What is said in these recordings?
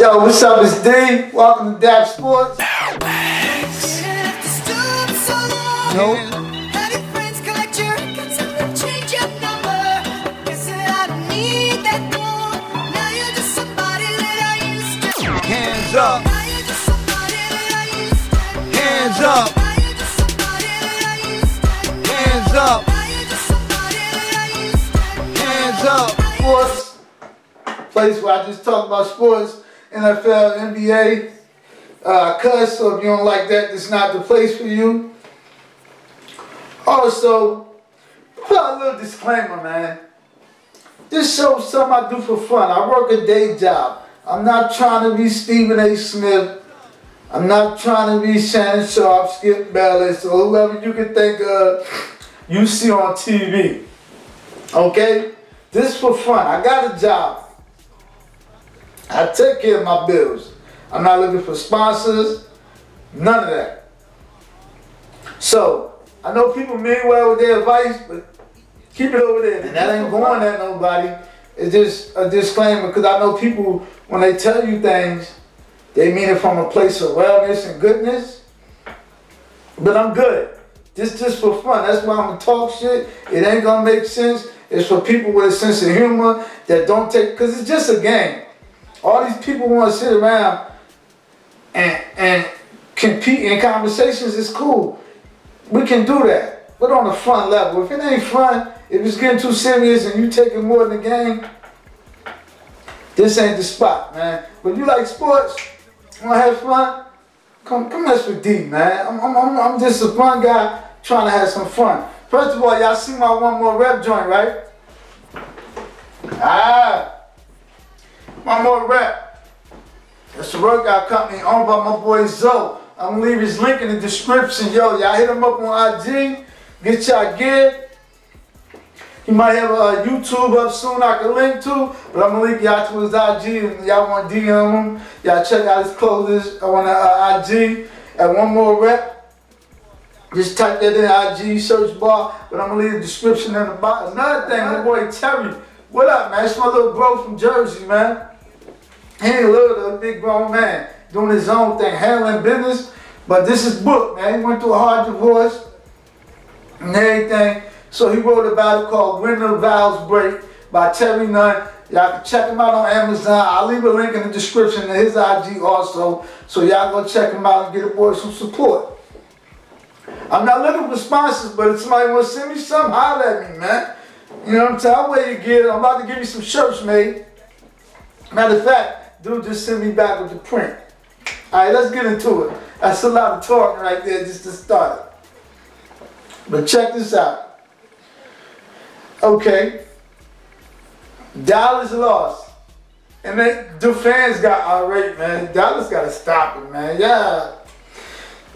Yo, what's up? It's D. Welcome to DAP Sports. Nope. Hands up. Hands up. Hands up. Hands up. Sports. Place where I just talk about sports. NFL, NBA. Uh, cuss, so if you don't like that, it's not the place for you. Also, put a little disclaimer, man. This show's something I do for fun. I work a day job. I'm not trying to be Stephen A. Smith. I'm not trying to be Shannon Sharpe, Skip Bayless, or whoever you can think of you see on TV. Okay? This for fun. I got a job. I take care of my bills. I'm not looking for sponsors. None of that. So, I know people mean well with their advice, but keep it over there. And that ain't going at nobody. It's just a disclaimer because I know people, when they tell you things, they mean it from a place of wellness and goodness. But I'm good. This just for fun. That's why I'm gonna talk shit. It ain't gonna make sense. It's for people with a sense of humor that don't take, because it's just a game. All these people want to sit around and and compete in conversations. It's cool. We can do that, but on a fun level. If it ain't fun, if it's getting too serious and you taking more than the game, this ain't the spot, man. But you like sports, wanna have fun? Come, come mess with D, man. I'm, I'm, I'm, I'm just a fun guy trying to have some fun. First of all, y'all see my one more rep joint, right? Ah, one more rep. It's a workout company owned by my boy Zoe. I'm gonna leave his link in the description. Yo, y'all hit him up on IG. Get y'all gear. He might have a YouTube up soon I can link to, but I'm gonna link y'all to his IG. Y'all want to DM him, y'all check out his clothes on the uh, IG. And one more rep. Just type that in IG search bar, but I'm gonna leave the description in the bottom. Another thing, my boy Terry. What up, man? It's my little bro from Jersey, man. He ain't little, a big grown man doing his own thing, handling business. But this is book, man. He went through a hard divorce and everything. So he wrote about it called When the Vows Break by Terry Nunn. Y'all can check him out on Amazon. I'll leave a link in the description to his IG also. So y'all go check him out and get a boy some support. I'm not looking for sponsors, but if somebody want to send me something, holler at me, man. You know what I'm saying? I'll your gear. I'm about to give you some shirts made. Matter of fact, dude just sent me back with the print. All right, let's get into it. That's a lot of talking right there just to start. But check this out. Okay. Dallas lost. And they, the fans got irate, man. Dallas got to stop it, man. Yeah.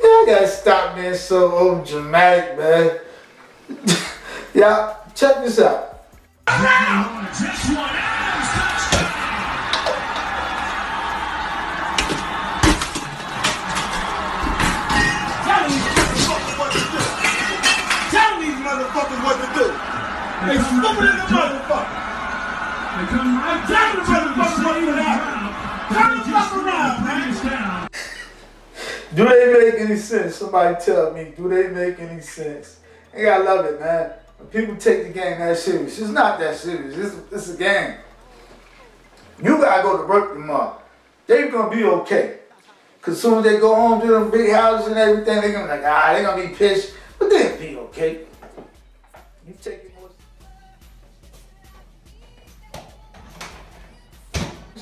Yeah, I got to stop being so old dramatic, man. yeah, check this out. Tell motherfuckers what to do. They stupid as a motherfucker. I tell the motherfuckers what to do. Turn the fuck around, man. Do they make any sense? Somebody tell me. Do they make any sense? I gotta love it, man. When people take the game that serious, it's not that serious. It's, it's a game. You gotta go to work tomorrow. They're gonna be okay. Cause soon as they go home to them big houses and everything, they're gonna be like, ah, they're gonna be pissed. But they'll be okay.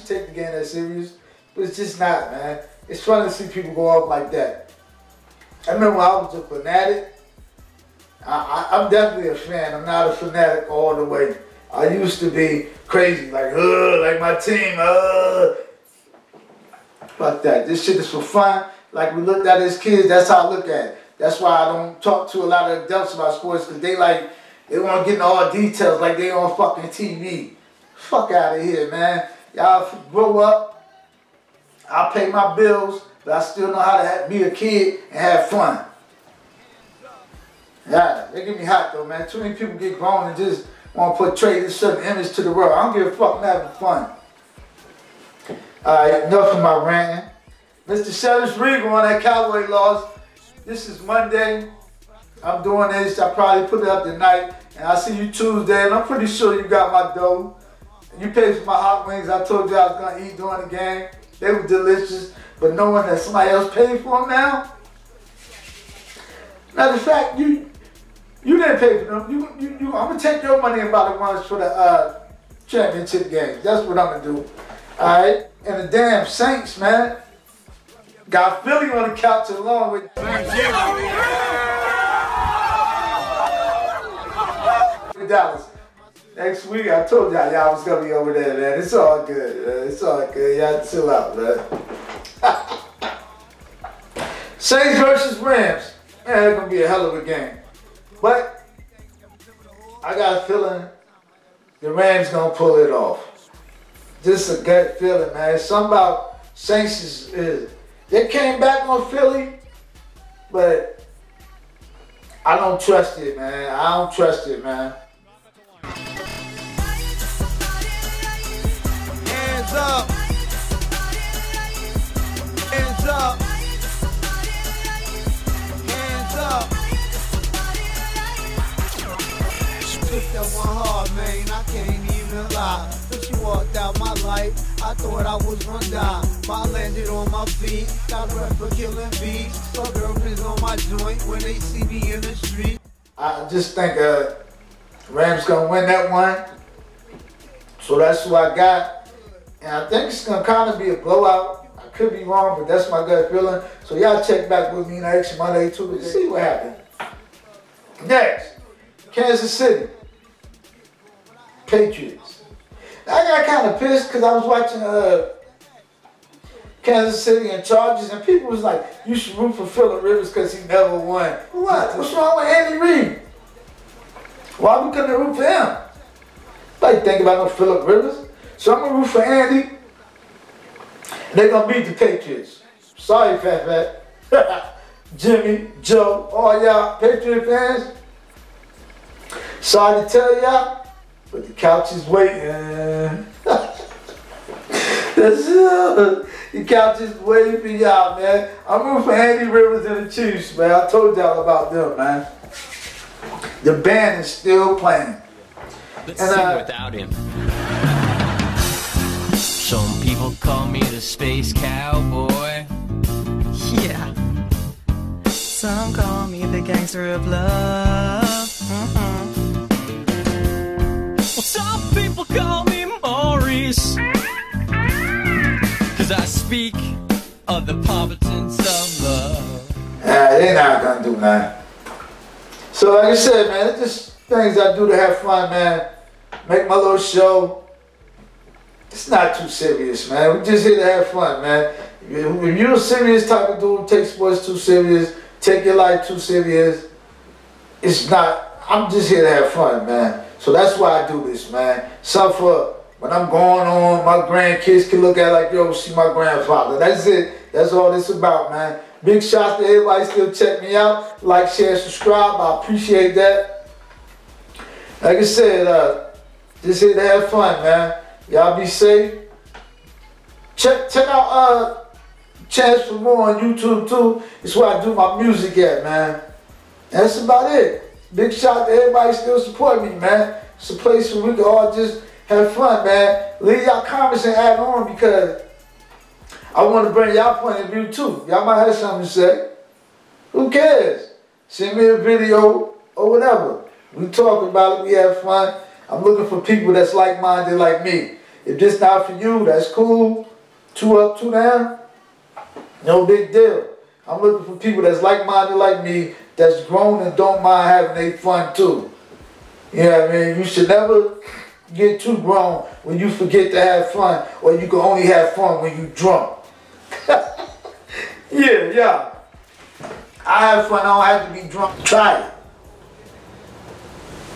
You take the game that serious, but it's just not, man. It's fun to see people go off like that. I remember I was a fanatic. I, I, I'm definitely a fan. I'm not a fanatic all the way. I used to be crazy, like, uh, like my team, uh. Fuck that. This shit is for fun. Like we looked at as kids, that's how I look at it. That's why I don't talk to a lot of adults about sports, because they like, they want to get into all details like they on fucking TV. Fuck out of here, man. Y'all grow up. I pay my bills, but I still know how to be a kid and have fun. Yeah, they get me hot though, man. Too many people get grown and just want to portray this certain image to the world. I don't give a fuck, I'm having fun. Alright, enough of my ranting. Mr. Sheriff Regal on that Cowboy loss. This is Monday. I'm doing this. I probably put it up tonight. And I'll see you Tuesday, and I'm pretty sure you got my dough. You paid for my hot wings. I told you I was gonna eat during the game. They were delicious, but knowing that somebody else paid for them now. Matter of fact, you you didn't pay for them. You, you, you I'm gonna take your money and buy the ones for the uh, championship games. That's what I'm gonna do. All right, and the damn Saints, man, got Philly on the couch along with. Dallas. Next week, I told y'all y'all was gonna be over there, man. It's all good, man. It's all good. Y'all chill out, man. Saints versus Rams. Man, it's gonna be a hell of a game. But I got a feeling the Rams gonna pull it off. Just a gut feeling, man. It's Something about Saints is, is they came back on Philly, but I don't trust it, man. I don't trust it, man. Hands up. Hands up. Hands up. She picked up one hard, man. I can't even lie. When she walked out my life, I thought I was run down. I landed on my feet. Got rep for killing beats. My girlfriend's on my joint when they see me in the street. I just think uh, Rams gonna win that one. So that's who I got. And I think it's gonna kind of be a blowout. I could be wrong, but that's my gut feeling. So y'all check back with me next Monday too to see what happens. Next, Kansas City. Patriots. I got kind of pissed because I was watching uh, Kansas City and Chargers, and people was like, "You should root for Phillip Rivers because he never won." What? What's wrong with Andy Reid? Why we couldn't root for him? Like think about no Phillip Rivers. So I'm gonna root for Andy. They're gonna beat the Patriots. Sorry, Fat Fat. Jimmy, Joe, all y'all Patriot fans. Sorry to tell y'all, but the couch is waiting. The couch is waiting for y'all, man. I'm rooting for Andy Rivers and the Chiefs, man. I told y'all about them, man. The band is still playing. Let's And, sing uh, without him. Some people call me the space cowboy. Yeah. Some call me the gangster of love. Mhm. Well, some people call me Maurice. Cause I speak of the pompatus of love. Ah, they not gonna do nothing. So like I said, man, it's just things I do to have fun, man. Make my little show. It's not too serious, man. We just here to have fun, man. If you're a serious type of dude, take sports too serious, take your life too serious, it's not. I'm just here to have fun, man. So that's why I do this, man. For when I'm going on, my grandkids can look at like, yo, see my grandfather. That's it. That's all this about, man. Big shots to everybody still check me out. Like, share, subscribe. I appreciate that. Like I said, uh, just here to have fun, man. Y'all be safe. Check check out uh Chance for More on YouTube too. It's where I do my music at, man. That's about it. Big shout to everybody still support me, man. It's a place where we can all just have fun, man. Leave y'all comments and add on because I want to bring y'all point of view too. Y'all might have something to say. Who cares? Send me a video or whatever. We talk about it, we have fun. I'm looking for people that's like-minded like me. If this not for you, that's cool. Two up, two down. No big deal. I'm looking for people that's like-minded like me, that's grown and don't mind having they fun too. You know what I mean? You should never get too grown when you forget to have fun, or you can only have fun when you drunk. yeah, yeah. I have fun, I don't have to be drunk. Try it.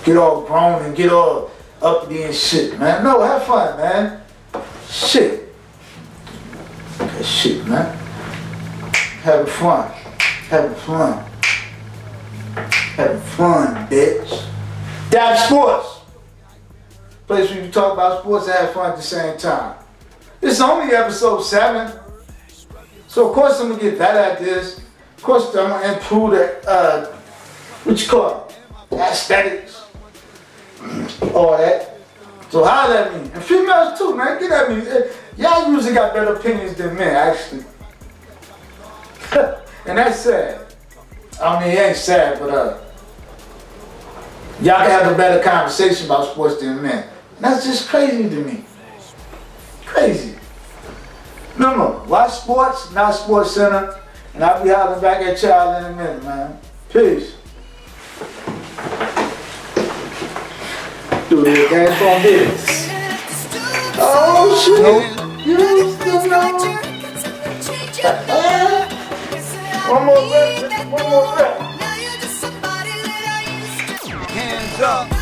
Get all grown and get all uppity and shit, man. No, have fun, man. Shit. That shit, man. Having fun. Having fun. Having fun, bitch. Dab Sports. Place where you talk about sports and have fun at the same time. It's only episode seven. So of course I'm gonna get better at this. Of course I'm gonna improve the uh what you call it? Aesthetics. All that. So holler at me. And females too, man. Get at me. Y'all usually got better opinions than men, actually. and that's sad. I mean, it ain't sad, but uh, y'all can have a better conversation about sports than men. And that's just crazy to me. Crazy. No, Remember, watch sports, not Sports Center, and I'll be hollering back at y'all in a minute, man. Peace. It again for this. Oh shit! You still know? Uh-huh. One more rep, one more rep. Hands up.